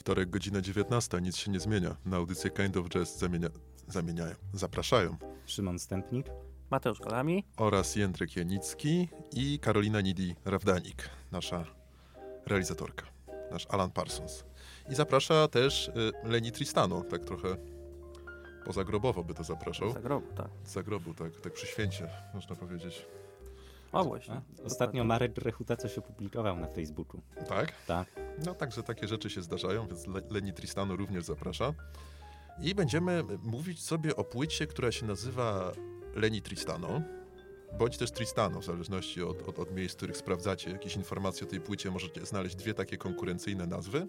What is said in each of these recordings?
Wtorek, godzina 19, nic się nie zmienia. Na audycję Kind of Jazz zamienia, zamieniają, zapraszają. Szymon Stępnik. Mateusz Kolami. Oraz Jędrek Janicki i Karolina Nidi-Rawdanik, nasza realizatorka, nasz Alan Parsons. I zaprasza też y, Leni Tristano, tak trochę pozagrobowo by to zapraszał. Zagrobu, tak. Zagrobu, tak, tak przy święcie, można powiedzieć. O, właśnie. Ostatnio Marek Grechuta coś opublikował na Facebooku. Tak? Tak. No także takie rzeczy się zdarzają, więc Le Leni Tristano również zaprasza. I będziemy mówić sobie o płycie, która się nazywa Leni Tristano, bądź też Tristano, w zależności od, od, od miejsc, w których sprawdzacie jakieś informacje o tej płycie, możecie znaleźć dwie takie konkurencyjne nazwy.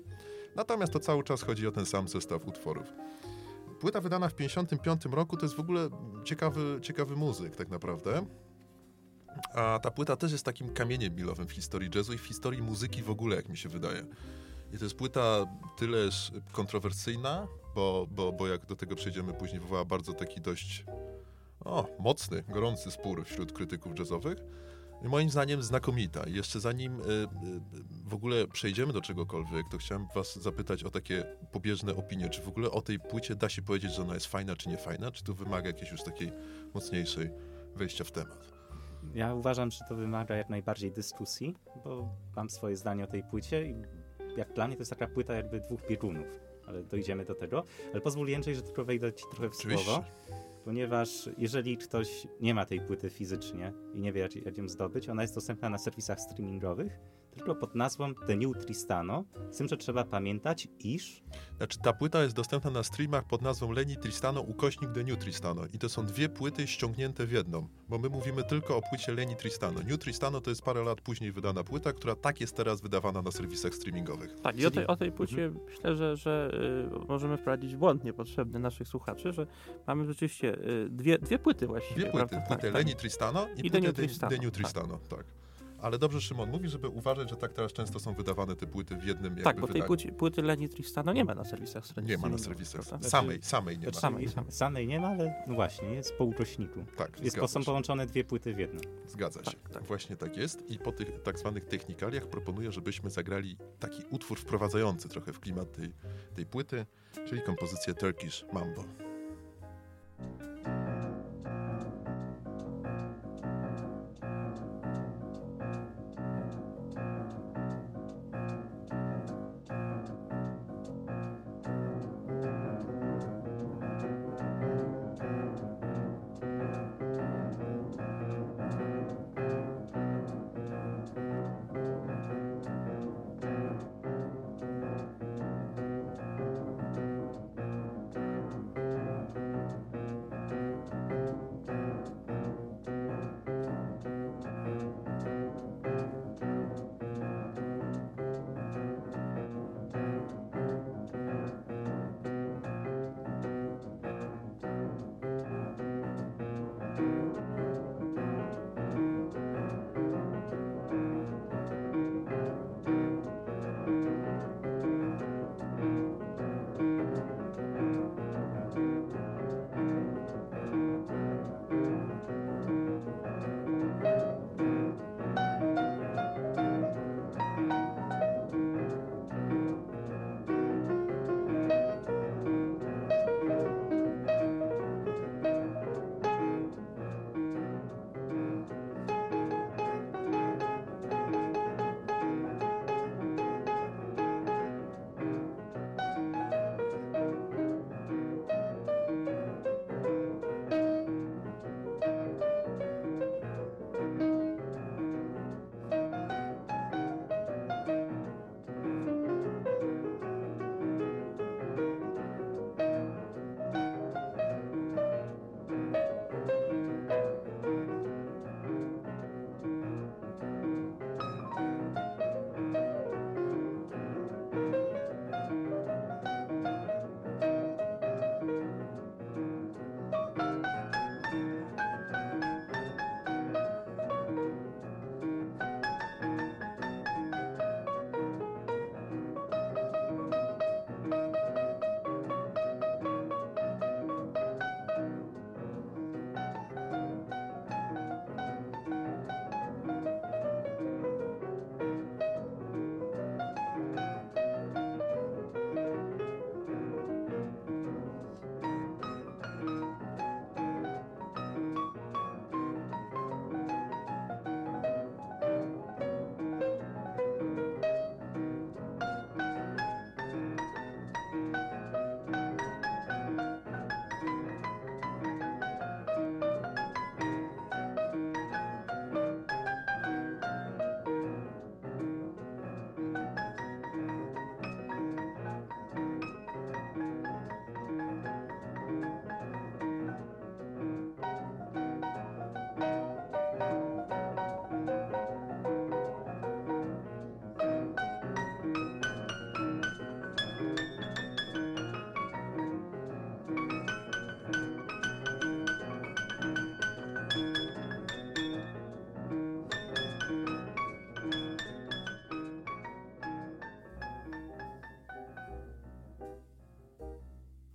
Natomiast to cały czas chodzi o ten sam zestaw utworów. Płyta wydana w 1955 roku to jest w ogóle ciekawy, ciekawy muzyk tak naprawdę. A ta płyta też jest takim kamieniem milowym w historii jazzu i w historii muzyki w ogóle, jak mi się wydaje. I to jest płyta tyleż kontrowersyjna, bo, bo, bo jak do tego przejdziemy później, wywołała bardzo taki dość o, mocny, gorący spór wśród krytyków jazzowych. I moim zdaniem znakomita. I jeszcze zanim y, y, w ogóle przejdziemy do czegokolwiek, to chciałem was zapytać o takie pobieżne opinie. Czy w ogóle o tej płycie da się powiedzieć, że ona jest fajna, czy nie fajna? Czy tu wymaga jakiejś już takiej mocniejszej wejścia w temat? Ja uważam, że to wymaga jak najbardziej dyskusji, bo mam swoje zdanie o tej płycie i jak dla mnie to jest taka płyta jakby dwóch biegunów, ale dojdziemy do tego. Ale pozwól Jędrzej, że tylko wejdę ci trochę w Oczywiście. słowo, ponieważ jeżeli ktoś nie ma tej płyty fizycznie i nie wie jak, jak ją zdobyć, ona jest dostępna na serwisach streamingowych, tylko pod nazwą The New Tristano, z tym, że trzeba pamiętać, iż Znaczy, ta płyta jest dostępna na streamach pod nazwą Leni Tristano, ukośnik The New Tristano. I to są dwie płyty ściągnięte w jedną, bo my mówimy tylko o płycie Leni Tristano. New Tristano to jest parę lat później wydana płyta, która tak jest teraz wydawana na serwisach streamingowych. Tak, i o tej, o tej płycie myślę, że, że y, możemy wprowadzić w błąd niepotrzebny naszych słuchaczy, że mamy rzeczywiście y, dwie, dwie płyty właściwie. Dwie płyty, prawda? płytę tak, Leni Tristano i, I płytę The New Tristano, The New tak. Tristano, tak. Ale dobrze Szymon mówi, żeby uważać, że tak teraz często są wydawane te płyty w jednym jakby Tak, bo tej wydaniu. płyty, płyty Leni Tristano nie ma na serwisach Nie ma na serwisach. prawda? Samej, samej nie ma. Znaczy, Samej, samej. samej nie ma, ale no właśnie, jest po ukośniku. Tak, Jest, są połączone dwie płyty w jedną. Zgadza się. Tak, tak. Właśnie tak jest. I po tych tak zwanych technikaliach proponuję, żebyśmy zagrali taki utwór wprowadzający trochę w klimat tej, tej płyty, czyli kompozycję Turkish Mambo.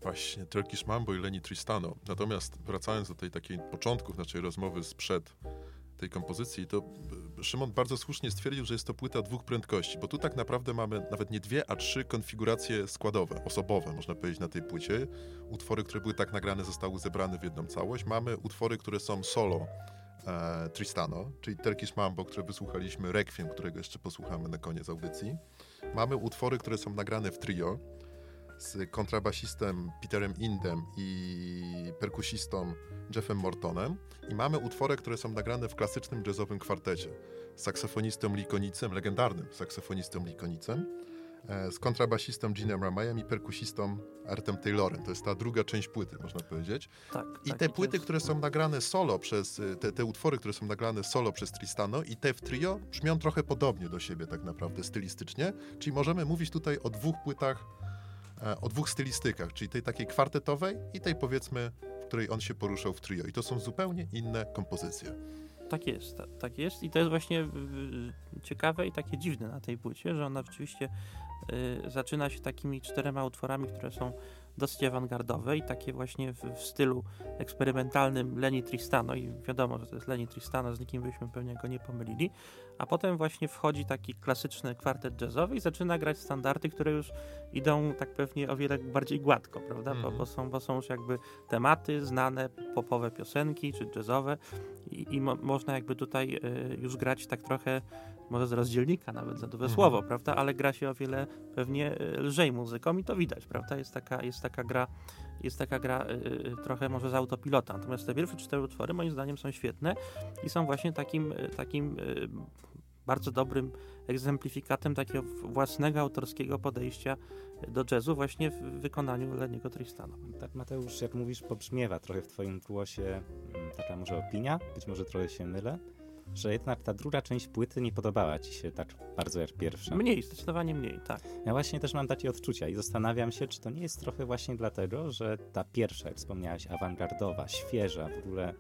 Właśnie, Turkish Mambo i Leni Tristano. Natomiast wracając do tej takiej początków naszej rozmowy sprzed tej kompozycji, to e, Szymon bardzo słusznie stwierdził, że jest to płyta dwóch prędkości, bo tu tak naprawdę mamy nawet nie dwie, a trzy konfiguracje składowe, osobowe, można powiedzieć, na tej płycie. Utwory, które były tak nagrane, zostały zebrane w jedną całość. Mamy utwory, które są solo e, Tristano, czyli Turkish Mambo, które wysłuchaliśmy, Requiem, którego jeszcze posłuchamy na koniec audycji. Mamy utwory, które są nagrane w trio, z kontrabasistem Peterem Indem i perkusistą Jeffem Mortonem i mamy utwory, które są nagrane w klasycznym jazzowym kwartecie z saksofonistą Likonicem, legendarnym saksofonistą Likonicem, e, z kontrabasistą Ginem Ramajem i perkusistą Artem Taylorem. To jest ta druga część płyty, można powiedzieć. Tak, I tak, te to płyty, jest- które są nagrane solo przez, y, te, te utwory, które są nagrane solo przez Tristano i te w trio brzmią trochę podobnie do siebie tak naprawdę stylistycznie, czyli możemy mówić tutaj o dwóch płytach, e, o dwóch stylistykach, czyli tej takiej kwartetowej i tej powiedzmy, w której on się poruszał w trio. I to są zupełnie inne kompozycje. Tak jest, ta, tak jest i to jest właśnie ciekawe i takie dziwne na tej płycie, że ona rzeczywiście y, zaczyna się takimi czterema utworami, które są dosyć awangardowe i takie właśnie w, w stylu eksperymentalnym Leni Tristano i wiadomo, że to jest Leni Tristano, z nikim byśmy pewnie go nie pomylili, a potem właśnie wchodzi taki klasyczny kwartet jazzowy i zaczyna grać standardy, które już idą tak pewnie o wiele bardziej gładko, prawda, bo, Mhm. bo, są, bo są już jakby tematy znane, popowe piosenki czy jazzowe i, i mo, można jakby tutaj y, już grać tak trochę, może z rozdzielnika nawet za duże Mhm. słowo, prawda, ale gra się o wiele pewnie y, lżej muzyką i to widać, prawda, jest taka, jest taka gra, jest taka gra y, y, trochę może z autopilota, natomiast te pierwsze cztery utwory moim zdaniem są świetne i są właśnie takim, y, takim y, bardzo dobrym egzemplifikatem takiego własnego autorskiego podejścia do jazzu właśnie w wykonaniu Leniego Tristana. Tak, Mateusz, jak mówisz, pobrzmiewa trochę w Twoim głosie mm, taka może opinia, być może trochę się mylę, że jednak ta druga część płyty nie podobała Ci się tak bardzo jak pierwsza. Mniej, zdecydowanie mniej, tak. Ja właśnie też mam takie odczucia i zastanawiam się, czy to nie jest trochę właśnie dlatego, że ta pierwsza, jak wspomniałeś, awangardowa, świeża, w ogóle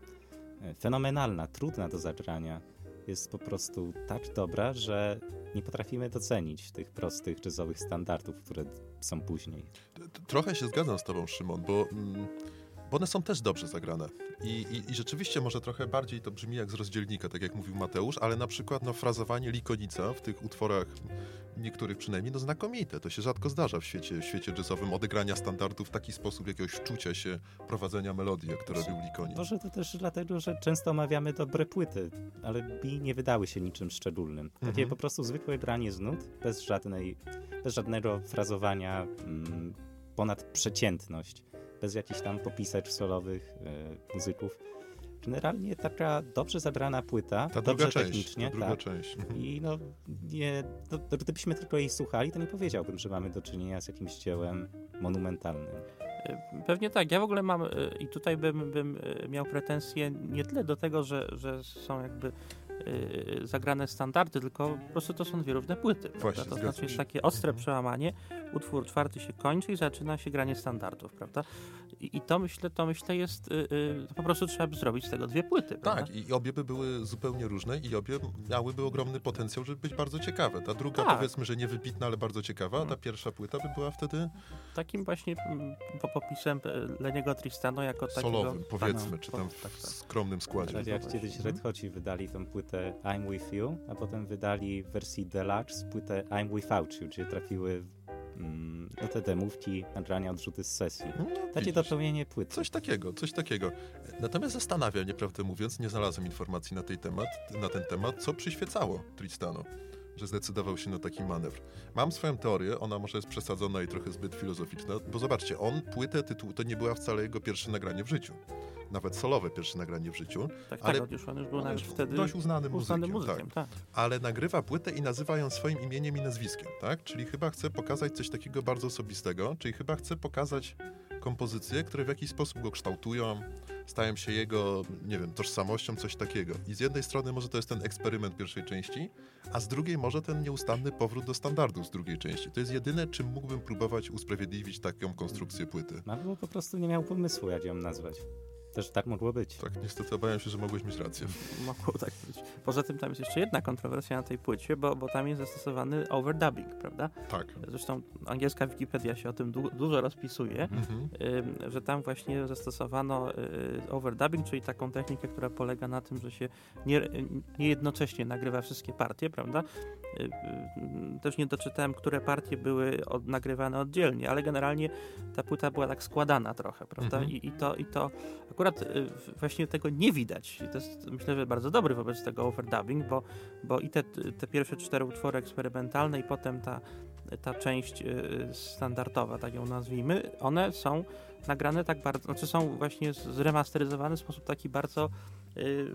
e, fenomenalna, trudna do zagrania, jest po prostu tak dobra, że nie potrafimy docenić tych prostych jazzowych standardów, które są później. Trochę się zgadzam z tobą, Szymon, bo, mm, bo one są też dobrze zagrane. I, i, I rzeczywiście może trochę bardziej to brzmi jak z rozdzielnika, tak jak mówił Mateusz, ale na przykład no, frazowanie likonica w tych utworach, niektórych przynajmniej, no znakomite. To się rzadko zdarza w świecie, w świecie jazzowym, odegrania standardów w taki sposób jakiegoś wczucia się, prowadzenia melodii, jak to robił likonic. Może to też dlatego, że często omawiamy dobre płyty, ale mi nie wydały się niczym szczególnym. Takie Mhm. po prostu zwykłe granie z nut, bez, żadnej, bez żadnego frazowania mm, ponad przeciętność, bez jakichś tam popisek solowych e, muzyków. Generalnie taka dobrze zagrana płyta, Ta dobrze druga część, technicznie, ta druga tak. część. Mhm. I no, nie, no, to gdybyśmy tylko jej słuchali, to nie powiedziałbym, że mamy do czynienia z jakimś dziełem monumentalnym. Y, Pewnie tak. Ja w ogóle mam y, i tutaj bym, bym miał pretensje nie tyle do tego, że, że są jakby zagrane standardy, tylko po prostu to są dwie równe płyty. Właśnie, to znaczy jest takie ostre przełamanie, utwór czwarty się kończy i zaczyna się granie standardów, prawda? I, i to myślę, to myślę jest, y, y, to po prostu trzeba by zrobić z tego dwie płyty, prawda? Tak, i obie by były zupełnie różne i obie miałyby ogromny potencjał, żeby być bardzo ciekawe. Ta druga Tak. powiedzmy, że niewybitna, ale bardzo ciekawa, a ta pierwsza płyta by była wtedy Takim właśnie mm, po- popisem y, Leniego Tristano jako takiego... solowym, powiedzmy, tak, czy po- tam tak, tak. w skromnym składzie. Tak jak kiedyś Mhm. Red Hoci wydali tą płytę I'm With You, a potem wydali w wersji deluxe płytę I'm Without You, gdzie trafiły mm, no te demówki, nagrania, odrzuty z sesji. No, Takie dopełnienie płyty. Coś takiego, coś takiego. Natomiast zastanawia mnie, prawdę mówiąc, nie znalazłem informacji na, tej temat, na ten temat, co przyświecało Tristano, że zdecydował się na taki manewr. Mam swoją teorię, ona może jest przesadzona i trochę zbyt filozoficzna, bo zobaczcie, on płytę tytuł, to nie była wcale jego pierwsze nagranie w życiu. Nawet solowe pierwsze nagranie w życiu, Tak, ale- tak, on już, on już był on wtedy dość uznanym uznanym muzykiem. muzykiem, tak. tak. ale nagrywa płytę i nazywa ją swoim imieniem i nazwiskiem, tak? Czyli chyba chce pokazać coś takiego bardzo osobistego, czyli chyba chce pokazać kompozycje, które w jakiś sposób go kształtują, stają się jego, nie wiem, tożsamością, coś takiego. I z jednej strony może to jest ten eksperyment pierwszej części, a z drugiej może ten nieustanny powrót do standardów z drugiej części. To jest jedyne, czym mógłbym próbować usprawiedliwić taką konstrukcję płyty. Albo po prostu nie miał pomysłu, jak ją nazwać. Też tak mogło być. Tak, niestety obawiam się, że mogłeś mieć rację. Mogło tak być. Poza tym tam jest jeszcze jedna kontrowersja na tej płycie, bo, bo tam jest zastosowany overdubbing, prawda? Tak. Zresztą angielska Wikipedia się o tym du dużo rozpisuje, Mhm. ym, że tam właśnie zastosowano y, overdubbing, czyli taką technikę, która polega na tym, że się nie, nie jednocześnie nagrywa wszystkie partie, prawda? Y, y, Też nie doczytałem, które partie były od, nagrywane oddzielnie, ale generalnie ta płyta była tak składana trochę, prawda? Mhm. I, i, to, I to akurat y, właśnie tego nie widać. To jest myślę, że bardzo dobry wobec tego overdubbing, bo, bo i te, te pierwsze cztery utwory eksperymentalne i potem ta, ta część y, standardowa, tak ją nazwijmy, one są nagrane tak bardzo, znaczy są właśnie zremasteryzowane w sposób taki bardzo y,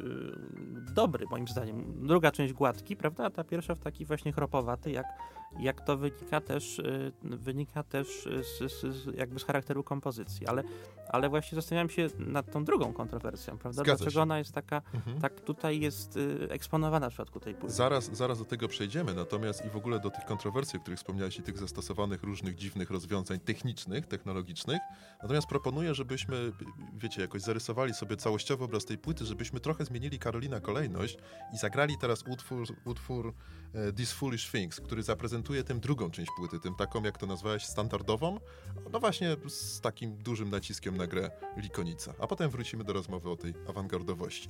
dobry moim zdaniem. Druga część gładki, prawda, a ta pierwsza w taki właśnie chropowaty, jak, jak to wynika też, y, wynika też z, z, z, jakby z charakteru kompozycji, ale, ale właśnie zastanawiam się nad tą drugą kontrowersją, prawda, Zgadza dlaczego się. ona jest taka, Mhm. tak tutaj jest y, eksponowana w przypadku tej płyty. Zaraz, zaraz do tego przejdziemy, natomiast i w ogóle do tych kontrowersji, o których wspomniałeś i tych zastosowanych różnych dziwnych rozwiązań technicznych, technologicznych. Natomiast proponuję, żebyśmy, wiecie, jakoś zarysowali sobie całościowy obraz tej płyty, żebyśmy trochę zmienili Karolina kolejność i zagrali teraz utwór, utwór e, These Foolish Things, który zaprezentuje tę drugą część płyty, tym taką, jak to nazwałeś, standardową, no właśnie z takim dużym naciskiem na grę Likonica. A potem wrócimy do rozmowy o tej awangardowości.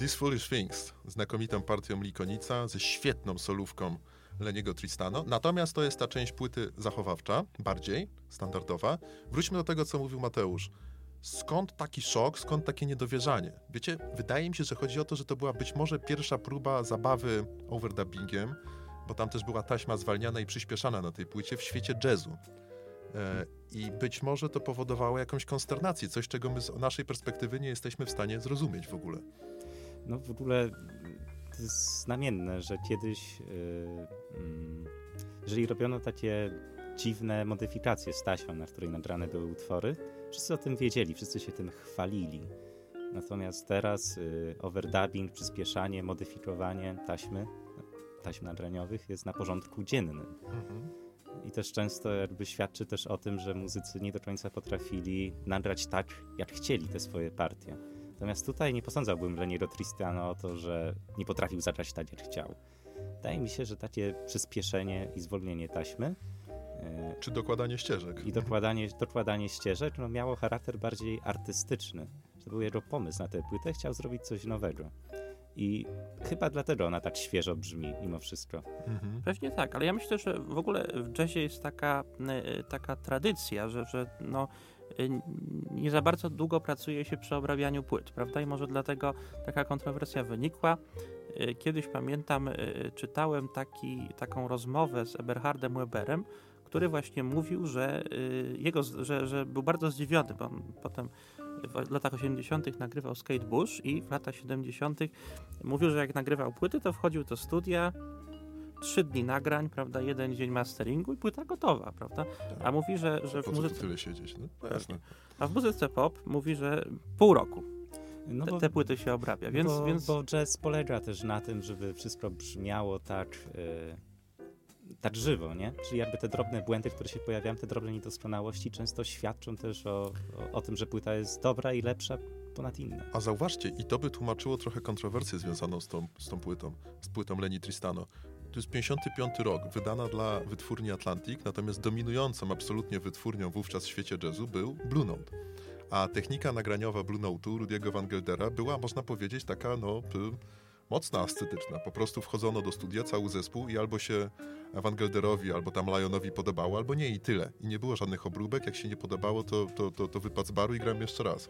These Foolish Things, znakomitą partią Likonica, ze świetną solówką Leniego Tristano. Natomiast to jest ta część płyty zachowawcza, bardziej standardowa. Wróćmy do tego, co mówił Mateusz. Skąd taki szok, skąd takie niedowierzanie? Wiecie, wydaje mi się, że chodzi o to, że to była być może pierwsza próba zabawy overdubbingiem, bo tam też była taśma zwalniana i przyspieszana na tej płycie w świecie jazzu. E, I być może to powodowało jakąś konsternację, coś, czego my z naszej perspektywy nie jesteśmy w stanie zrozumieć w ogóle. No w ogóle to jest znamienne, że kiedyś, yy, jeżeli robiono takie dziwne modyfikacje z taśmą, na której nagrane były utwory, wszyscy o tym wiedzieli, wszyscy się tym chwalili. Natomiast teraz yy, overdubbing, przyspieszanie, modyfikowanie taśmy, taśm nagraniowych jest na porządku dziennym. Mhm. I też często jakby świadczy też o tym, że muzycy nie do końca potrafili nagrać tak, jak chcieli te swoje partie. Natomiast tutaj nie posądzałbym Leniego Tristana o to, że nie potrafił zagrać tak, jak chciał. Wydaje mi się, że takie przyspieszenie i zwolnienie taśmy e, czy dokładanie ścieżek. I dokładanie, dokładanie ścieżek no, miało charakter bardziej artystyczny. To był jego pomysł na tę płytę, chciał zrobić coś nowego. I chyba dlatego ona tak świeżo brzmi mimo wszystko. Mhm. Pewnie tak, ale ja myślę, że w ogóle w jazzie jest taka, e, taka tradycja, że, że no, nie za bardzo długo pracuje się przy obrabianiu płyt, prawda? I może dlatego taka kontrowersja wynikła. Y, kiedyś pamiętam, y, czytałem taki, taką rozmowę z Eberhardem Weberem, który właśnie mówił, że, jego, że, że był bardzo zdziwiony, bo potem w latach 80. nagrywał Skate Bush i w latach 70. mówił, że jak nagrywał płyty, to wchodził do studia, trzy dni nagrań, prawda, jeden dzień masteringu i płyta gotowa, prawda? Tak. A mówi, że, że w muzyce... tyle siedzieć, no, no jasne. A w muzyce pop mówi, że pół roku. No te, bo, te płyty się obrabia, więc bo, więc... bo jazz polega też na tym, żeby wszystko brzmiało tak, yy, tak żywo, nie? Czyli jakby te drobne błędy, które się pojawiają, te drobne niedoskonałości często świadczą też o, o, o tym, że płyta jest dobra i lepsza ponad inne. A zauważcie, i to by tłumaczyło trochę kontrowersję związaną z tą, z tą płytą, z płytą Leni Tristano. To jest 55 rok, wydana dla wytwórni Atlantic, natomiast dominującą absolutnie wytwórnią wówczas w świecie jazzu był Blue Note. A technika nagraniowa Blue Note'u Rudiego Van Geldera była, można powiedzieć, taka, no, mocno ascetyczna. Po prostu wchodzono do studia, cały zespół i albo się Van Gelderowi, albo tam Lionowi podobało, albo nie i tyle. I nie było żadnych obróbek, jak się nie podobało, to, to, to, to wypadł z baru i gram jeszcze raz.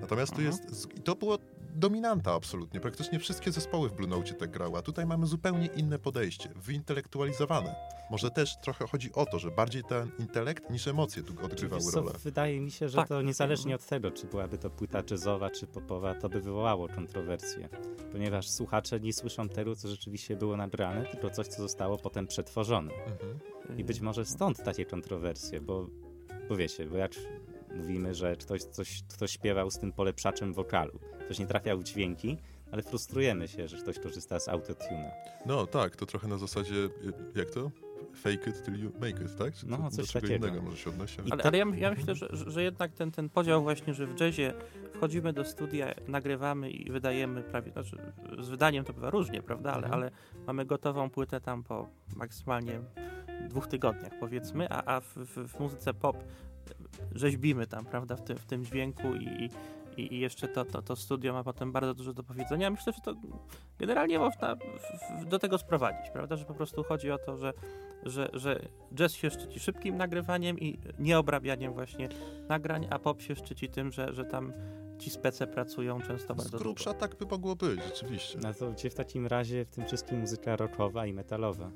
Natomiast tu mhm. jest, i to było dominanta absolutnie. Praktycznie wszystkie zespoły w Blue Note tak grały, a tutaj mamy zupełnie inne podejście, wyintelektualizowane. Może też trochę chodzi o to, że bardziej ten intelekt niż emocje tu odgrywały co, rolę. Wydaje mi się, że tak. to niezależnie od tego, czy byłaby to płyta jazzowa, czy popowa, to by wywołało kontrowersje. Ponieważ słuchacze nie słyszą tego, co rzeczywiście było nagrane, tylko coś, co zostało potem przetworzone. Mhm. I być może stąd takie kontrowersje, bo, bo wiecie, bo jak mówimy, że ktoś, coś, ktoś śpiewał z tym polepszaczem wokalu. Ktoś nie trafiał w dźwięki, ale frustrujemy się, że ktoś korzysta z autotuna. No tak, to trochę na zasadzie, jak to? fake it till you make it, tak? Czy No, coś do czego takiego. innego może się odnosi? ale- I Ale, ja, ja myślę, że, że jednak ten, ten podział właśnie, że w jazzie wchodzimy do studia, nagrywamy i wydajemy prawie, znaczy z wydaniem to bywa różnie, prawda, ale, Mhm. ale mamy gotową płytę tam po maksymalnie dwóch tygodniach powiedzmy, a, a w, w, w muzyce pop rzeźbimy tam, prawda, w tym, w tym dźwięku i, i, i jeszcze to, to, to studio ma potem bardzo dużo do powiedzenia. Myślę, że to generalnie można w, w, do tego sprowadzić, prawda, że po prostu chodzi o to, że, że, że jazz się szczyci szybkim nagrywaniem i nieobrabianiem właśnie nagrań, a pop się szczyci tym, że, że tam ci spece pracują często Z bardzo długo. grubsza tak by mogło być, rzeczywiście. No to w takim razie w tym wszystkim muzyka rockowa i metalowa?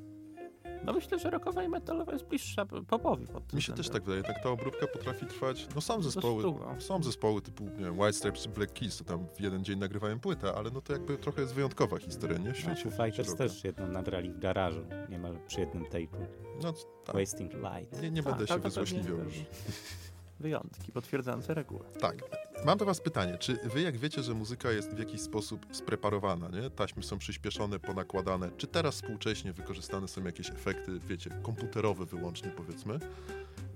No myślę, że rockowa i metalowa jest bliższa popowi Mi się też tak wydaje, tak ta obróbka potrafi trwać, no są zespoły, są zespoły typu, nie wiem, White Stripes Black Keys, to tam w jeden dzień nagrywają płytę, ale no to jakby trochę jest wyjątkowa historia, nie? W No, świecie Foo Fighters też jedną nagrali w garażu, niemal przy jednym tape'u. No tak, Wasting Light. nie, nie Tak, będę się wyzłośliwiał już. Wyjątki potwierdzające regułę. Tak. Mam do was pytanie, czy wy jak wiecie, że muzyka jest w jakiś sposób spreparowana, nie? Taśmy są przyspieszone, ponakładane, czy teraz współcześnie wykorzystane są jakieś efekty, wiecie, komputerowe wyłącznie powiedzmy,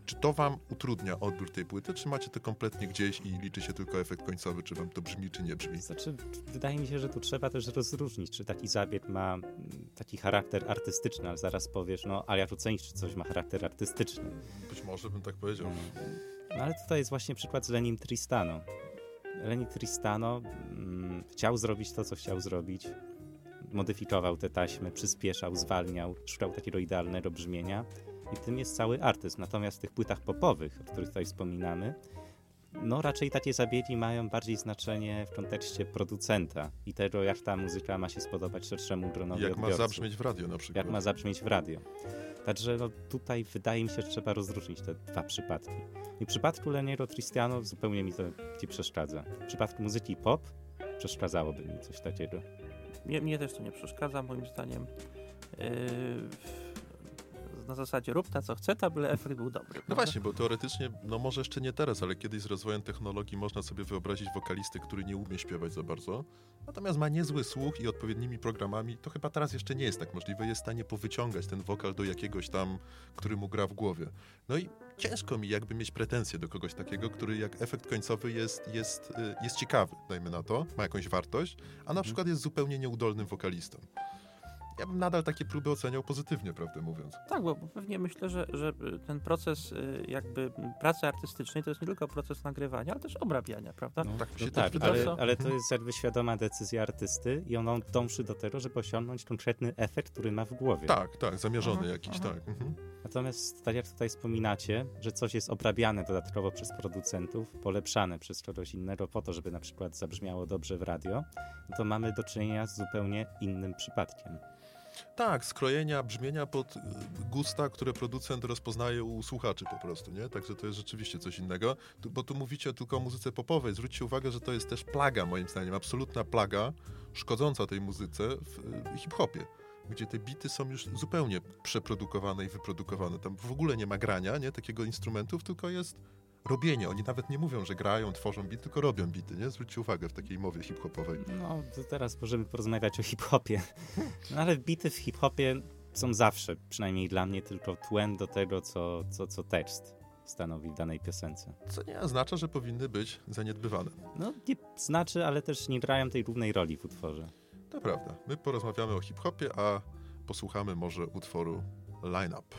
czy to wam utrudnia odbiór tej płyty, czy macie to kompletnie gdzieś i liczy się tylko efekt końcowy, czy wam to brzmi, czy nie brzmi? Znaczy, wydaje mi się, że tu trzeba też rozróżnić, czy taki zabieg ma mm, taki charakter artystyczny, ale zaraz powiesz, no, ale jak ocenić, czy coś ma charakter artystyczny. Być może bym tak powiedział. No, ale tutaj jest właśnie przykład z Lenim Tristano. Leni Tristano mm, chciał zrobić to, co chciał zrobić. Modyfikował te taśmy, przyspieszał, zwalniał, szukał takiego idealnego brzmienia. I tym jest cały artyzm. Natomiast w tych płytach popowych, o których tutaj wspominamy, no raczej takie zabiegi mają bardziej znaczenie w kontekście producenta i tego, jak ta muzyka ma się spodobać szerszemu gronowi Jak ma odbiorców zabrzmieć w radio na przykład. jak ma zabrzmieć w radio. Także no, tutaj wydaje mi się, że trzeba rozróżnić te dwa przypadki. I w przypadku Leniego Tristiano zupełnie mi to ci przeszkadza. W przypadku muzyki pop przeszkadzałoby mi coś takiego. Mnie, mnie też to nie przeszkadza, moim zdaniem. Yy, na zasadzie rób ta co chce, ta byle efekt był dobry. No prawda? właśnie, bo teoretycznie, no może jeszcze nie teraz, ale kiedyś z rozwojem technologii można sobie wyobrazić wokalistę, który nie umie śpiewać za bardzo, natomiast ma niezły słuch i odpowiednimi programami, to chyba teraz jeszcze nie jest tak możliwe, jest w stanie powyciągać ten wokal do jakiegoś tam, który mu gra w głowie. No i ciężko mi jakby mieć pretensje do kogoś takiego, który jak efekt końcowy jest, jest, y, jest ciekawy, dajmy na to, ma jakąś wartość, a na przykład jest zupełnie nieudolnym wokalistą. Ja bym nadal takie próby oceniał pozytywnie, prawdę mówiąc. Tak, bo pewnie myślę, że, że ten proces y, jakby pracy artystycznej to jest nie tylko proces nagrywania, ale też obrabiania, prawda? No, Tak się tak, ale, ale to jest jakby świadoma decyzja artysty i on dąży do tego, żeby osiągnąć konkretny efekt, który ma w głowie. Tak, tak, zamierzony Aha, jakiś, aha. tak. Mhm. Natomiast tak jak tutaj wspominacie, że coś jest obrabiane dodatkowo przez producentów, polepszane przez kogoś innego po to, żeby na przykład zabrzmiało dobrze w radio, no to mamy do czynienia z zupełnie innym przypadkiem. Tak, skrojenia brzmienia pod y, gusta, które producent rozpoznaje u słuchaczy po prostu, nie? Także to jest rzeczywiście coś innego. Tu, bo tu mówicie tylko o muzyce popowej. Zwróćcie uwagę, że to jest też plaga, moim zdaniem, absolutna plaga, szkodząca tej muzyce w y, hip-hopie. Gdzie te bity są już zupełnie przeprodukowane i wyprodukowane. Tam w ogóle nie ma grania, nie? Takiego instrumentów, tylko jest robienie. Oni nawet nie mówią, że grają, tworzą bity, tylko robią bity, nie? Zwróćcie uwagę w takiej mowie hip-hopowej. No, to teraz możemy porozmawiać o hip-hopie. No ale bity w hip-hopie są zawsze, przynajmniej dla mnie, tylko tłem do tego, co, co, co tekst stanowi w danej piosence. Co nie oznacza, że powinny być zaniedbywane. No, nie znaczy, ale też nie grają tej głównej roli w utworze. To prawda. My porozmawiamy o hip-hopie, a posłuchamy może utworu Line Up.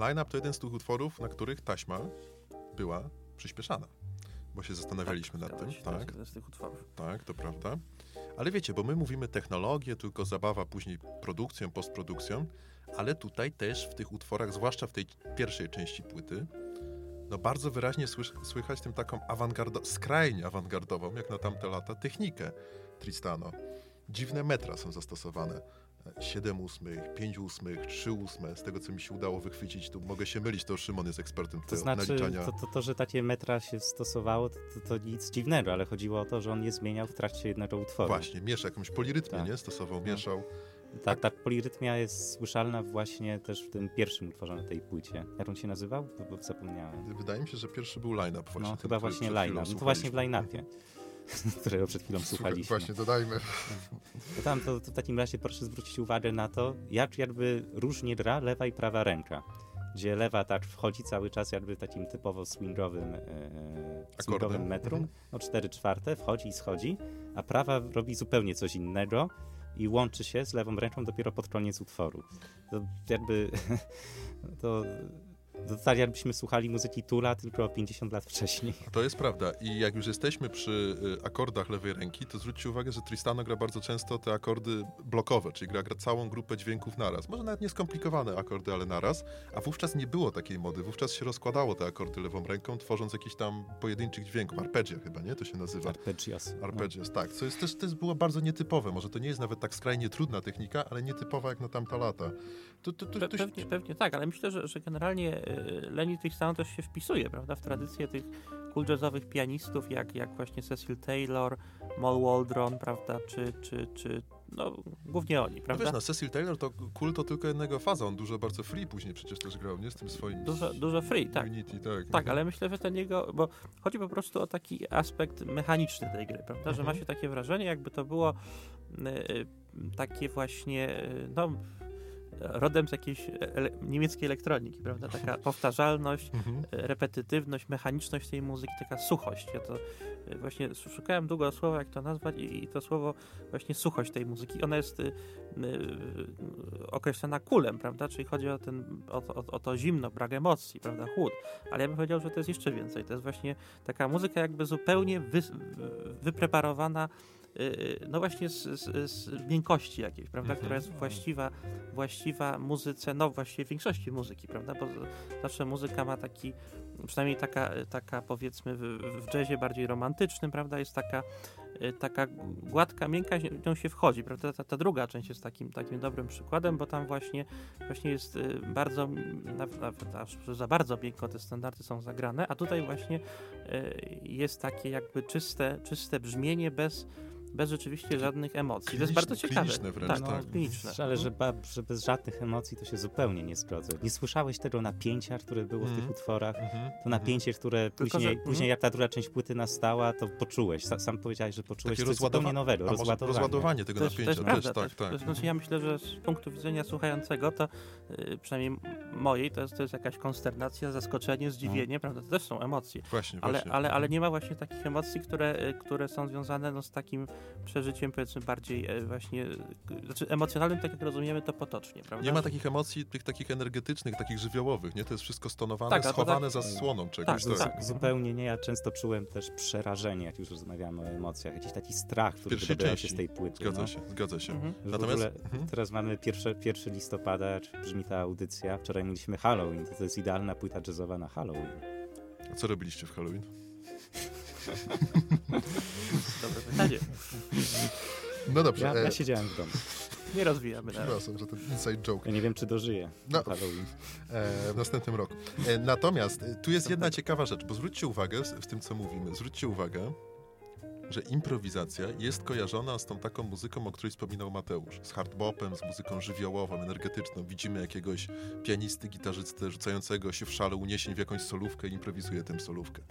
Line-up to jeden z tych utworów, na których taśma była przyspieszana. Bo się zastanawialiśmy tak, nad tym. Tak, Z tych utworów. tak, to prawda. Ale wiecie, bo my mówimy technologię, tylko zabawa później produkcją, postprodukcją, ale tutaj też w tych utworach, zwłaszcza w tej pierwszej części płyty, no bardzo wyraźnie słychać tym taką awangardo, skrajnie awangardową, jak na tamte lata, technikę Tristano. Dziwne metra są zastosowane. 7 ósmych, 5 ósmych, 3 ósme, z tego co mi się udało wychwycić, tu mogę się mylić, to Szymon jest ekspertem To znaczy, naliczania. to, to, to, że takie metra się stosowało, to, to, to nic dziwnego, ale chodziło o to, że on je zmieniał w trakcie jednego utworu. Właśnie, miesza jakąś polirytmię, Tak. nie? Stosował, mieszał. Ta, ta polirytmia jest słyszalna właśnie też w tym pierwszym utworze na tej płycie. Jak on się nazywał? Bo, zapomniałem. Wydaje mi się, że pierwszy był line-up właśnie. No ten, chyba właśnie line-up. No to właśnie w line-upie, którego przed chwilą Słuchaj, słuchaliśmy. Właśnie, dodajmy. To tam to, to w takim razie proszę zwrócić uwagę na to, jak jakby różnie gra lewa i prawa ręka. Gdzie lewa tak wchodzi cały czas jakby takim typowo swingowym, e, swingowym metrum, Mhm. no 4 czwarte, wchodzi i schodzi, a prawa robi zupełnie coś innego i łączy się z lewą ręką dopiero pod koniec utworu. To jakby to, to tak jakbyśmy słuchali muzyki Tula tylko 50 lat wcześniej. To jest prawda. I jak już jesteśmy przy y, akordach lewej ręki, to zwróćcie uwagę, że Tristano gra bardzo często te akordy blokowe, czyli gra, gra całą grupę dźwięków naraz. Może nawet nieskomplikowane akordy, ale naraz. A wówczas nie było takiej mody. Wówczas się rozkładało te akordy lewą ręką, tworząc jakiś tam pojedynczych dźwięków. Arpeggio chyba, nie? To się nazywa. Arpeggios. No. Arpeggios, tak. Co jest też, też było bardzo nietypowe. Może to nie jest nawet tak skrajnie trudna technika, ale nietypowa jak na tamta lata. To, to, to, to się- pewnie, pewnie tak, ale myślę, że, że generalnie y, Lenny Tristano też się wpisuje, prawda, w tradycję tych cool jazzowych pianistów, jak, jak właśnie Cecil Taylor, Mal Waldron, prawda, czy, czy, czy no, głównie oni, No prawda? wiesz, no Cecil Taylor to cool to tylko jednego faza. On dużo bardzo free później przecież też grał, nie? Z tym swoim... Dużo, dużo free, tak. Unity, tak. Tak, ale myślę, że ten jego, bo chodzi po prostu o taki aspekt mechaniczny tej gry, prawda, że ma Mhm. się takie wrażenie, jakby to było y, takie właśnie, y, no, rodem z jakiejś ele niemieckiej elektroniki, prawda, taka powtarzalność, Mhm. y, repetytywność, mechaniczność tej muzyki, taka suchość. Ja to y, właśnie szukałem długo słowa, jak to nazwać i, i to słowo właśnie suchość tej muzyki, ona jest y, y, określona kulem, prawda, czyli chodzi o, ten, o, to- o, o to zimno, brak emocji, prawda, chłód, ale ja bym powiedział, że to jest jeszcze więcej, to jest właśnie taka muzyka jakby zupełnie wy, wypreparowana y, no właśnie z, z, z miękkości jakiejś, prawda, Mhm. która jest właściwa, właściwa muzyce, no właściwie większości muzyki, prawda, bo zawsze muzyka ma taki, przynajmniej taka, taka powiedzmy w, w jazzie bardziej romantycznym, prawda, jest taka y, taka gładka, miękka, w nią się wchodzi, prawda? Ta, ta druga część jest takim, takim dobrym przykładem, bo tam właśnie, właśnie jest y, bardzo, nawet, aż za bardzo miękko te standardy są zagrane, a tutaj właśnie y, jest takie jakby czyste, czyste brzmienie bez, bez rzeczywiście żadnych emocji. to jest bardzo ciekawe. kliniczne wręcz, tak, tak. kliniczne. Ale że, ba, że bez żadnych emocji to się zupełnie nie zgodzę. Nie słyszałeś tego napięcia, które było w Mhm. tych utworach? Mhm. To napięcie, które Tylko, później, że- później jak ta druga część płyty nastała, to poczułeś. Sa- Sam powiedziałeś, że poczułeś Takie coś zupełnie nowego. Rozładowanie. rozładowanie tego to napięcia też, prawda. tak, to, tak. to znaczy ja myślę, że z punktu widzenia słuchającego, to y, przynajmniej mojej, to jest, to jest jakaś konsternacja, zaskoczenie, zdziwienie, prawda? To też są emocje. Właśnie, Ale, właśnie. ale, ale nie ma właśnie takich emocji, które, y, które są związane no, z takim przeżyciem, powiedzmy, bardziej e, właśnie, y, znaczy emocjonalnym, tak jak rozumiemy to potocznie, prawda? Nie ma takich emocji, tych takich energetycznych, takich żywiołowych, nie? To jest wszystko stonowane, Tak, schowane tak- za słoną czegoś. Tak, tak. tak. Zupełnie nie. Ja często czułem też przerażenie, jak już rozmawiamy o emocjach. Jakiś taki strach, który pierwszej wydobywał się z tej płyty. Zgadza no. się, zgadza się. Mhm. Natomiast- mhm. teraz mamy pierwsze, 1 listopada, czy brzmi ta audycja. Wczoraj mieliśmy Halloween. To, to jest idealna płyta jazzowa na Halloween. A co robiliście w Halloween? Dobre pytanie. No dobrze, Ja, e, ja siedziałem w domu. Nie rozwijamy przepraszam, że ten inside joke Ja nie wiem, czy dożyję No. Halloween. e, w następnym roku. E, natomiast e, tu jest jedna ciekawa rzecz, bo zwróćcie uwagę w tym, co mówimy, zwróćcie uwagę, że improwizacja jest kojarzona z tą taką muzyką, o której wspominał Mateusz. Z hardbopem, z muzyką żywiołową, energetyczną. Widzimy jakiegoś pianisty, gitarzystę rzucającego się w szale uniesień w jakąś solówkę i improwizuje tę solówkę.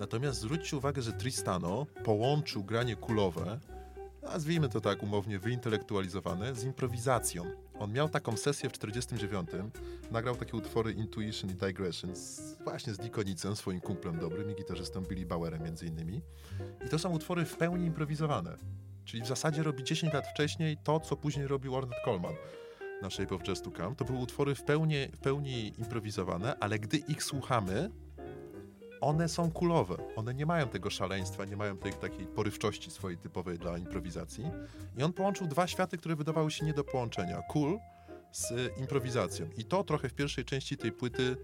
Natomiast zwróćcie uwagę, że Tristano połączył granie kulowe, nazwijmy to tak umownie, wyintelektualizowane, z improwizacją. On miał taką sesję w 49, nagrał takie utwory Intuition i Digression z, właśnie z Dikonicem, swoim kumplem dobrym i gitarzystą Billy Bauerem między innymi. I to są utwory w pełni improwizowane. Czyli w zasadzie robi 10 lat wcześniej to, co później robił Ornette Coleman. na Shape of Jazz to to były utwory w pełni, w pełni improwizowane, ale gdy ich słuchamy, one są kulowe. One nie mają tego szaleństwa, nie mają tej takiej porywczości swojej typowej dla improwizacji. I on połączył dwa światy, które wydawały się nie do połączenia. Cool z y, improwizacją. I to trochę w pierwszej części tej płyty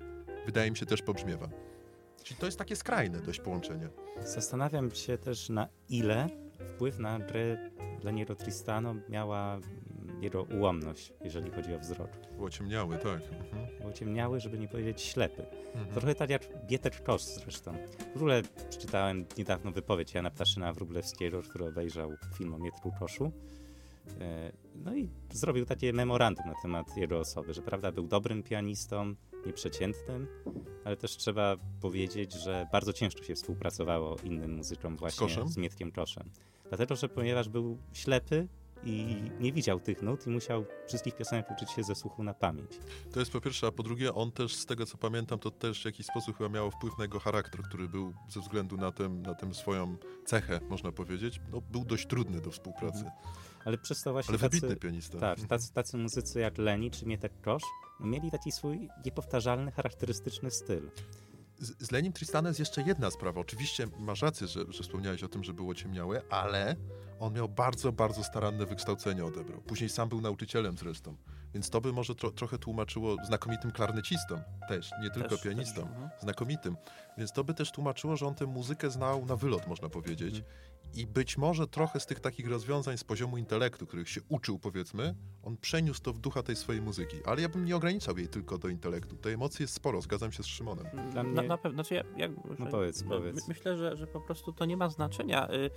wydaje mi się też pobrzmiewa. Czyli to jest takie skrajne dość połączenie. Zastanawiam się też na ile wpływ na grę Leniero Tristano miała jego ułomność, jeżeli chodzi o wzrok. Było ciemniały, tak. Mhm. Żeby nie powiedzieć ślepy. Mhm. Trochę tak jak Bieter Kos zresztą. W ogóle przeczytałem niedawno wypowiedź Jana Ptaszyna Wróblewskiego, który obejrzał film o Mietru Koszu. E, No i zrobił takie memorandum na temat jego osoby, że prawda był dobrym pianistą, nieprzeciętnym, ale też trzeba powiedzieć, że bardzo ciężko się współpracowało innym muzykom właśnie Koszem? z Mietkiem Koszem. Dlatego, że ponieważ był ślepy i nie widział tych nut i musiał wszystkich piosenek uczyć się ze słuchu na pamięć. To jest po pierwsze, a po drugie, on też, z tego co pamiętam, to też w jakiś sposób chyba miało wpływ na jego charakter, który był ze względu na tę na swoją cechę, można powiedzieć, no, był dość trudny do współpracy. Ale przez to właśnie Ale tacy, wybitny pianista. tak, tacy, tacy muzycy jak Leni czy Mietek Kosz mieli taki swój niepowtarzalny, charakterystyczny styl. Z, Lenim Tristanem jest jeszcze jedna sprawa. Oczywiście masz rację, że, że wspomniałeś o tym, że było ciemniałe, ale on miał bardzo, bardzo staranne wykształcenie odebrał. Później sam był nauczycielem zresztą. Więc to by może tro, trochę tłumaczyło znakomitym klarnecistą też, nie tylko Też- pianistą. też, mhm. Znakomitym. Więc to by też tłumaczyło, że on tę muzykę znał na wylot, można powiedzieć. Mhm. I być może trochę z tych takich rozwiązań z poziomu intelektu, których się uczył, powiedzmy, on przeniósł to w ducha tej swojej muzyki. Ale ja bym nie ograniczał jej tylko do intelektu. Tej emocji jest sporo, zgadzam się z Szymonem. Dla Na, mnie- na pewno, znaczy ja, ja, że- powiedz, my- powiedz. Myślę, że, że po prostu to nie ma znaczenia, y,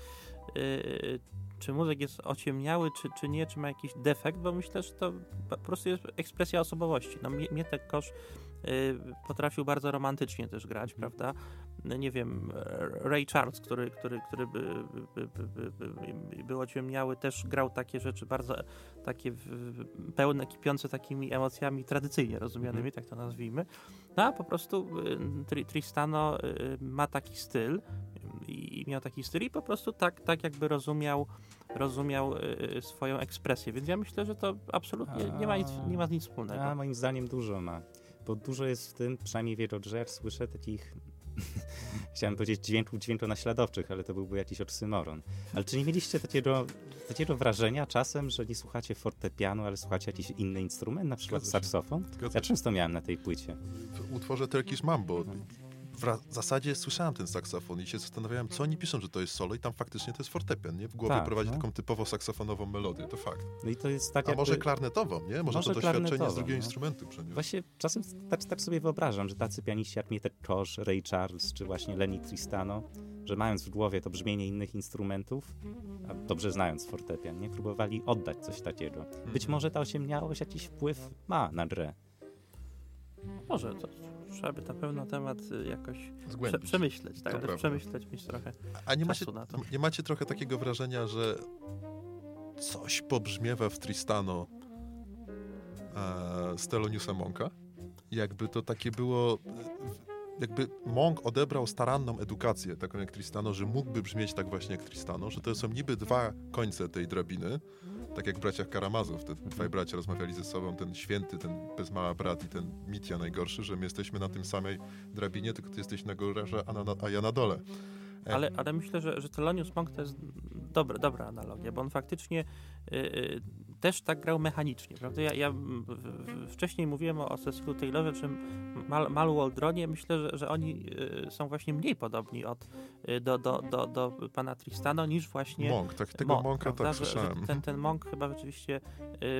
y, czy muzyk jest ociemniały, czy, czy nie, czy ma jakiś defekt, bo myślę, że to po prostu jest ekspresja osobowości. No, Mie- Mietek Kosz y, potrafił bardzo romantycznie też grać, Mhm. prawda? No, nie wiem, Ray Charles, który, który, który by, by, by, by, by, był ociemniały, też grał takie rzeczy bardzo takie pełne, kipiące takimi emocjami tradycyjnie rozumianymi, Mhm. tak to nazwijmy. No a po prostu y, Tri, Tristano y, ma taki styl i miał taki styl i po prostu tak, tak jakby rozumiał, rozumiał y, swoją ekspresję, więc ja myślę, że to absolutnie nie ma nic, nie ma nic wspólnego. A moim zdaniem dużo ma. Bo dużo jest w tym, przynajmniej w jego grze, jak słyszę takich chciałem powiedzieć dźwięków dźwiękonaśladowczych, ale to byłby jakiś oksymoron. Ale czy nie mieliście takiego, takiego wrażenia czasem, że nie słuchacie fortepianu, ale słuchacie jakiś inny instrument, na przykład Zgadza saksofon? Zgadza Ja często miałem na tej płycie. w utworze Turkish Mambo w zasadzie słyszałem ten saksofon i się zastanawiałem, co oni piszą, że to jest solo i tam faktycznie to jest fortepian, nie? W głowie Tak, prowadzi no. taką typowo saksofonową melodię, to fakt. No i to jest tak A jakby... może klarnetową, nie? Może, Może to doświadczenie z drugiego no. instrumentu przeniósł. Właśnie czasem tak, tak sobie wyobrażam, że tacy pianiści jak Mietek Kosz, Ray Charles czy właśnie Lenny Tristano, że mając w głowie to brzmienie innych instrumentów, a dobrze znając fortepian, nie próbowali oddać coś takiego. Być może ta osiemniałość jakiś wpływ ma na grę. Może to trzeba by na pewno temat y, jakoś prze, przemyśleć, tak? To ale prawda. przemyśleć, mieć trochę A nie macie, czasu na to. nie macie trochę takiego wrażenia, że coś pobrzmiewa w Tristano e, z Theloniusa Monka? Jakby to takie było... e, Jakby Monk odebrał staranną edukację, taką jak Tristano, że mógłby brzmieć tak właśnie jak Tristano, że to są niby dwa końce tej drabiny, tak jak w braciach Karamazów, te dwaj bracia rozmawiali ze sobą, ten święty, ten bez mała brat i ten Mitya najgorszy, że my jesteśmy na tym samej drabinie, tylko ty jesteś na górze, a, na, a ja na dole. Ale, ale myślę, że, że Thelonious Monk to jest dobra, dobra analogia, bo on faktycznie y, y, też tak grał mechanicznie, prawda? Ja, ja w, w, wcześniej mówiłem o, o Cecilu Taylorze czy Mal, Malu Waldronie. Myślę, że, że oni y, są właśnie mniej podobni od, y, do, do, do, do pana Tristano niż właśnie Monk, tak, tego Monk, Monka prawda? tak Że- że słyszałem. ten, ten Monk chyba rzeczywiście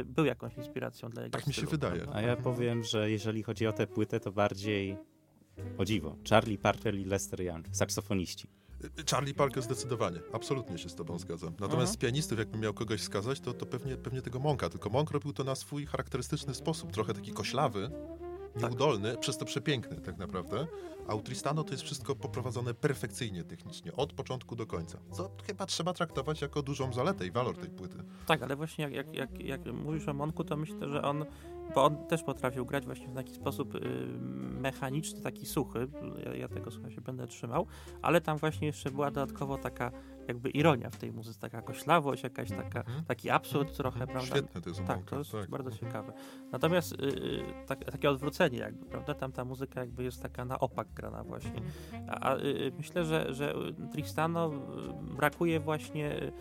y, był jakąś inspiracją dla jego Tak mi się stylu, wydaje. prawda? A ja powiem, że jeżeli chodzi o tę płytę, to bardziej o dziwo. Charlie Parker i Lester Young, saksofoniści. Charlie Parker zdecydowanie, absolutnie się z tobą zgadzam. Natomiast Mhm. z pianistów, jakbym miał kogoś wskazać, to, to pewnie, pewnie tego Monka, tylko Monk robił to na swój charakterystyczny sposób, trochę taki koślawy, Tak. nieudolny, przez to przepiękny tak naprawdę, a u Tristano to jest wszystko poprowadzone perfekcyjnie technicznie, od początku do końca, co chyba trzeba traktować jako dużą zaletę i walor tej płyty. Tak, ale właśnie jak, jak, jak, jak mówisz o Monku, to myślę, że on bo on też potrafił grać właśnie w taki sposób y, mechaniczny, taki suchy. Ja, ja tego słuchaj się będę trzymał, ale tam właśnie jeszcze była dodatkowo taka jakby ironia w tej muzyce, taka koślawość, jakaś taka, Mhm. taki absurd trochę, prawda? Świetne to jest Tak, to jest tak. bardzo ciekawe. Natomiast y, y, tak, takie odwrócenie jakby, prawda? Tam ta muzyka jakby jest taka na opak grana właśnie. A, y, myślę, że, że Tristano brakuje właśnie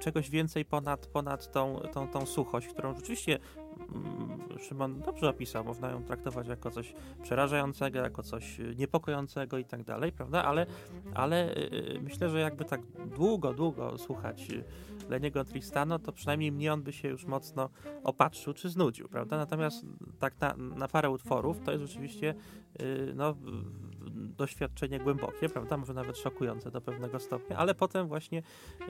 czegoś więcej ponad, ponad tą, tą, tą suchość, którą rzeczywiście Szymon dobrze opisał, można ją traktować jako coś przerażającego, jako coś y, niepokojącego i tak dalej, prawda? Ale, ale y, y, myślę, że jakby tak długo, długo słuchać Leniego Tristano, to przynajmniej mnie on by się już mocno opatrzył czy znudził, prawda? Natomiast tak na, na parę utworów to jest rzeczywiście no, doświadczenie głębokie, prawda? Może nawet szokujące do pewnego stopnia, ale potem właśnie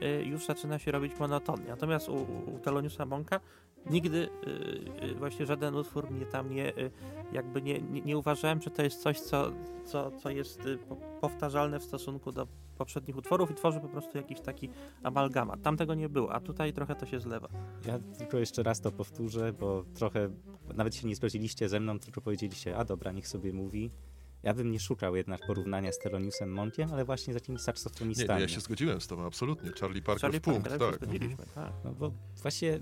y, już zaczyna się robić monotonnie. Natomiast u, u Teloniusa Monka nigdy y, y, właśnie żaden utwór mnie tam nie, jakby nie, nie, nie uważałem, że to jest coś, co, co, co jest po- powtarzalne w stosunku do poprzednich utworów i tworzy po prostu jakiś taki amalgamat. Tam tego nie było, a tutaj trochę to się zlewa. Ja tylko jeszcze raz to powtórzę, bo trochę nawet się nie zgodziliście ze mną, tylko powiedzieliście, a dobra, niech sobie mówi. Ja bym nie szukał jednak porównania z Teloniusem Montiem, ale właśnie z jakimiś Nie, saksofonistami. nie, ja się zgodziłem z tobą, absolutnie. Charlie Parker Charlie w punkt, Parker, tak. zgodziliśmy, tak. No bo właśnie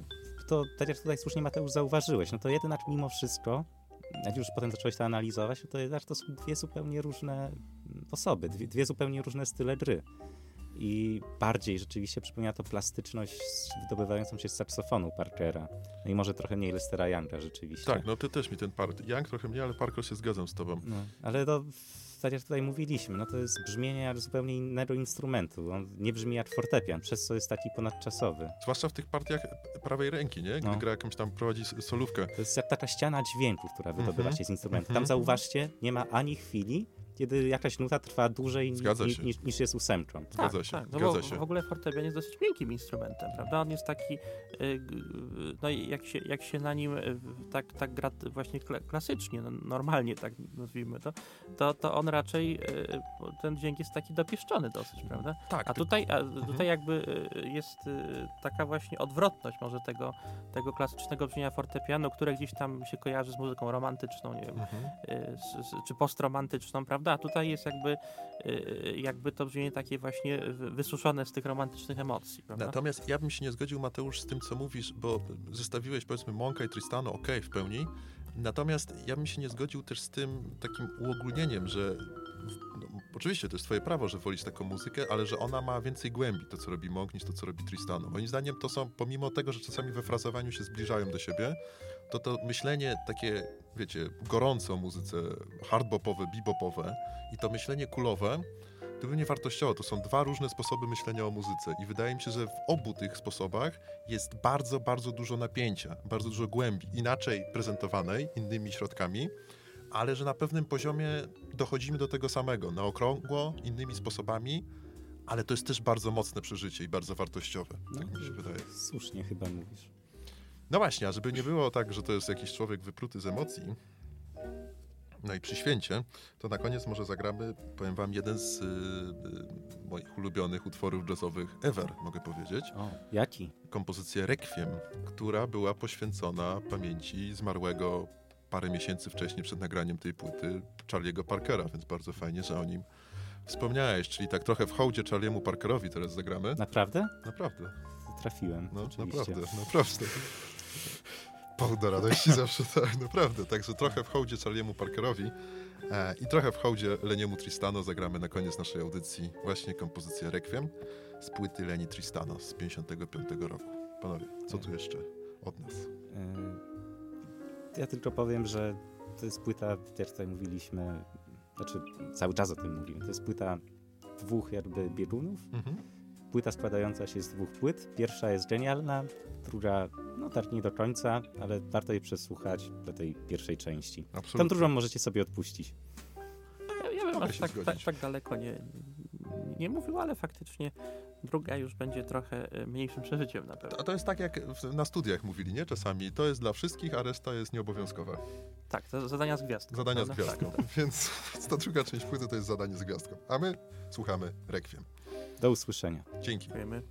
to, tak jak tutaj słusznie Mateusz zauważyłeś, no to jednak mimo wszystko, jak już potem zacząłeś to analizować, no to jednak to są dwie zupełnie różne osoby, dwie, dwie zupełnie różne style gry. I bardziej rzeczywiście przypomina to plastyczność wydobywającą się z saksofonu Parkera. No i może trochę mniej Lestera Younga rzeczywiście. Tak, no ty też mi ten part. Young trochę mnie, ale Parker się zgadzam z tobą. No, ale to, tak jak tutaj mówiliśmy, no to jest brzmienie zupełnie innego instrumentu. On nie brzmi jak fortepian, przez co jest taki ponadczasowy. Zwłaszcza w tych partiach prawej ręki, nie? Gdy No. gra jakąś tam, prowadzi solówkę. To jest jak taka ściana dźwięku, która wydobywa Mhm. się z instrumentu. Tam Mhm. zauważcie, nie ma ani chwili, kiedy jakaś nuta trwa dłużej niż, niż jest ósemką. Zgadza tak, się, tak. No zgadza się. w ogóle fortepian jest dosyć miękkim instrumentem, prawda? On jest taki, y, no i jak się, jak się na nim y, tak, tak gra właśnie kla- klasycznie, no, normalnie tak nazwijmy to, to, to on raczej, y, ten dźwięk jest taki dopieszczony dosyć, prawda? Tak, A tutaj, a tutaj jakby jest taka właśnie odwrotność może tego, tego klasycznego brzmienia fortepianu, które gdzieś tam się kojarzy z muzyką romantyczną, nie wiem, Mhm. z, z, czy postromantyczną, prawda? A tutaj jest jakby, y, jakby to brzmienie takie właśnie wy- wysuszone z tych romantycznych emocji, prawda? Natomiast ja bym się nie zgodził, Mateusz, z tym, co mówisz, bo zestawiłeś, powiedzmy, Monka i Tristano, okej, w pełni. Natomiast ja bym się nie zgodził też z tym takim uogólnieniem, że no, oczywiście to jest twoje prawo, że wolisz taką muzykę, ale że ona ma więcej głębi, to co robi Monk, niż to co robi Tristano. Moim zdaniem to są, pomimo tego, że czasami we frazowaniu się zbliżają do siebie, to to myślenie takie, wiecie, gorące o muzyce, hardbopowe, bebopowe i to myślenie kulowe, to by nie wartościowo. To są dwa różne sposoby myślenia o muzyce i wydaje mi się, że w obu tych sposobach jest bardzo, bardzo dużo napięcia, bardzo dużo głębi, inaczej prezentowanej, innymi środkami, ale że na pewnym poziomie dochodzimy do tego samego, na okrągło, innymi sposobami, ale to jest też bardzo mocne przeżycie i bardzo wartościowe, tak mi się wydaje. Słusznie chyba mówisz. No właśnie, a żeby nie było tak, że to jest jakiś człowiek wypruty z emocji, no i przy święcie, to na koniec może zagramy, powiem wam, jeden z y, y, moich ulubionych utworów jazzowych ever, mogę powiedzieć. O, jaki? Kompozycję Requiem, która była poświęcona pamięci zmarłego parę miesięcy wcześniej przed nagraniem tej płyty Charlie'ego Parkera, więc bardzo fajnie, że o nim wspomniałeś, czyli tak trochę w hołdzie Charlie'emu Parkerowi teraz zagramy. Naprawdę? Naprawdę. Trafiłem, No, oczywiście. naprawdę, naprawdę. Powód do radości zawsze, tak, naprawdę. Także trochę w hołdzie Charliemu Parkerowi e, i trochę w hołdzie Leniemu Tristano zagramy na koniec naszej audycji właśnie kompozycję Requiem z płyty Leni Tristano z 55 roku. Panowie, co tu jeszcze od nas? Yy, Ja tylko powiem, że to jest płyta, jak tutaj mówiliśmy, znaczy cały czas o tym mówimy, to jest płyta dwóch jakby biegunów. Mhm. Płyta składająca się z dwóch płyt. Pierwsza jest genialna, druga no tak nie do końca, ale warto jej przesłuchać do tej pierwszej części. Tą Absolutnie. drugą możecie sobie odpuścić. Ja, ja bym aż tak, tak, tak daleko nie, nie mówił, ale faktycznie druga już będzie trochę e, mniejszym przeżyciem na pewno. A to jest tak, jak w- na studiach mówili, nie? Czasami to jest dla wszystkich, a reszta jest nieobowiązkowa. Tak, to zadania z gwiazdką. Zadania z gwiazdką. Tak, Więc ta druga część płyty to jest zadanie z gwiazdką. A my słuchamy Requiem. Do usłyszenia. Dzięki. dziękujemy.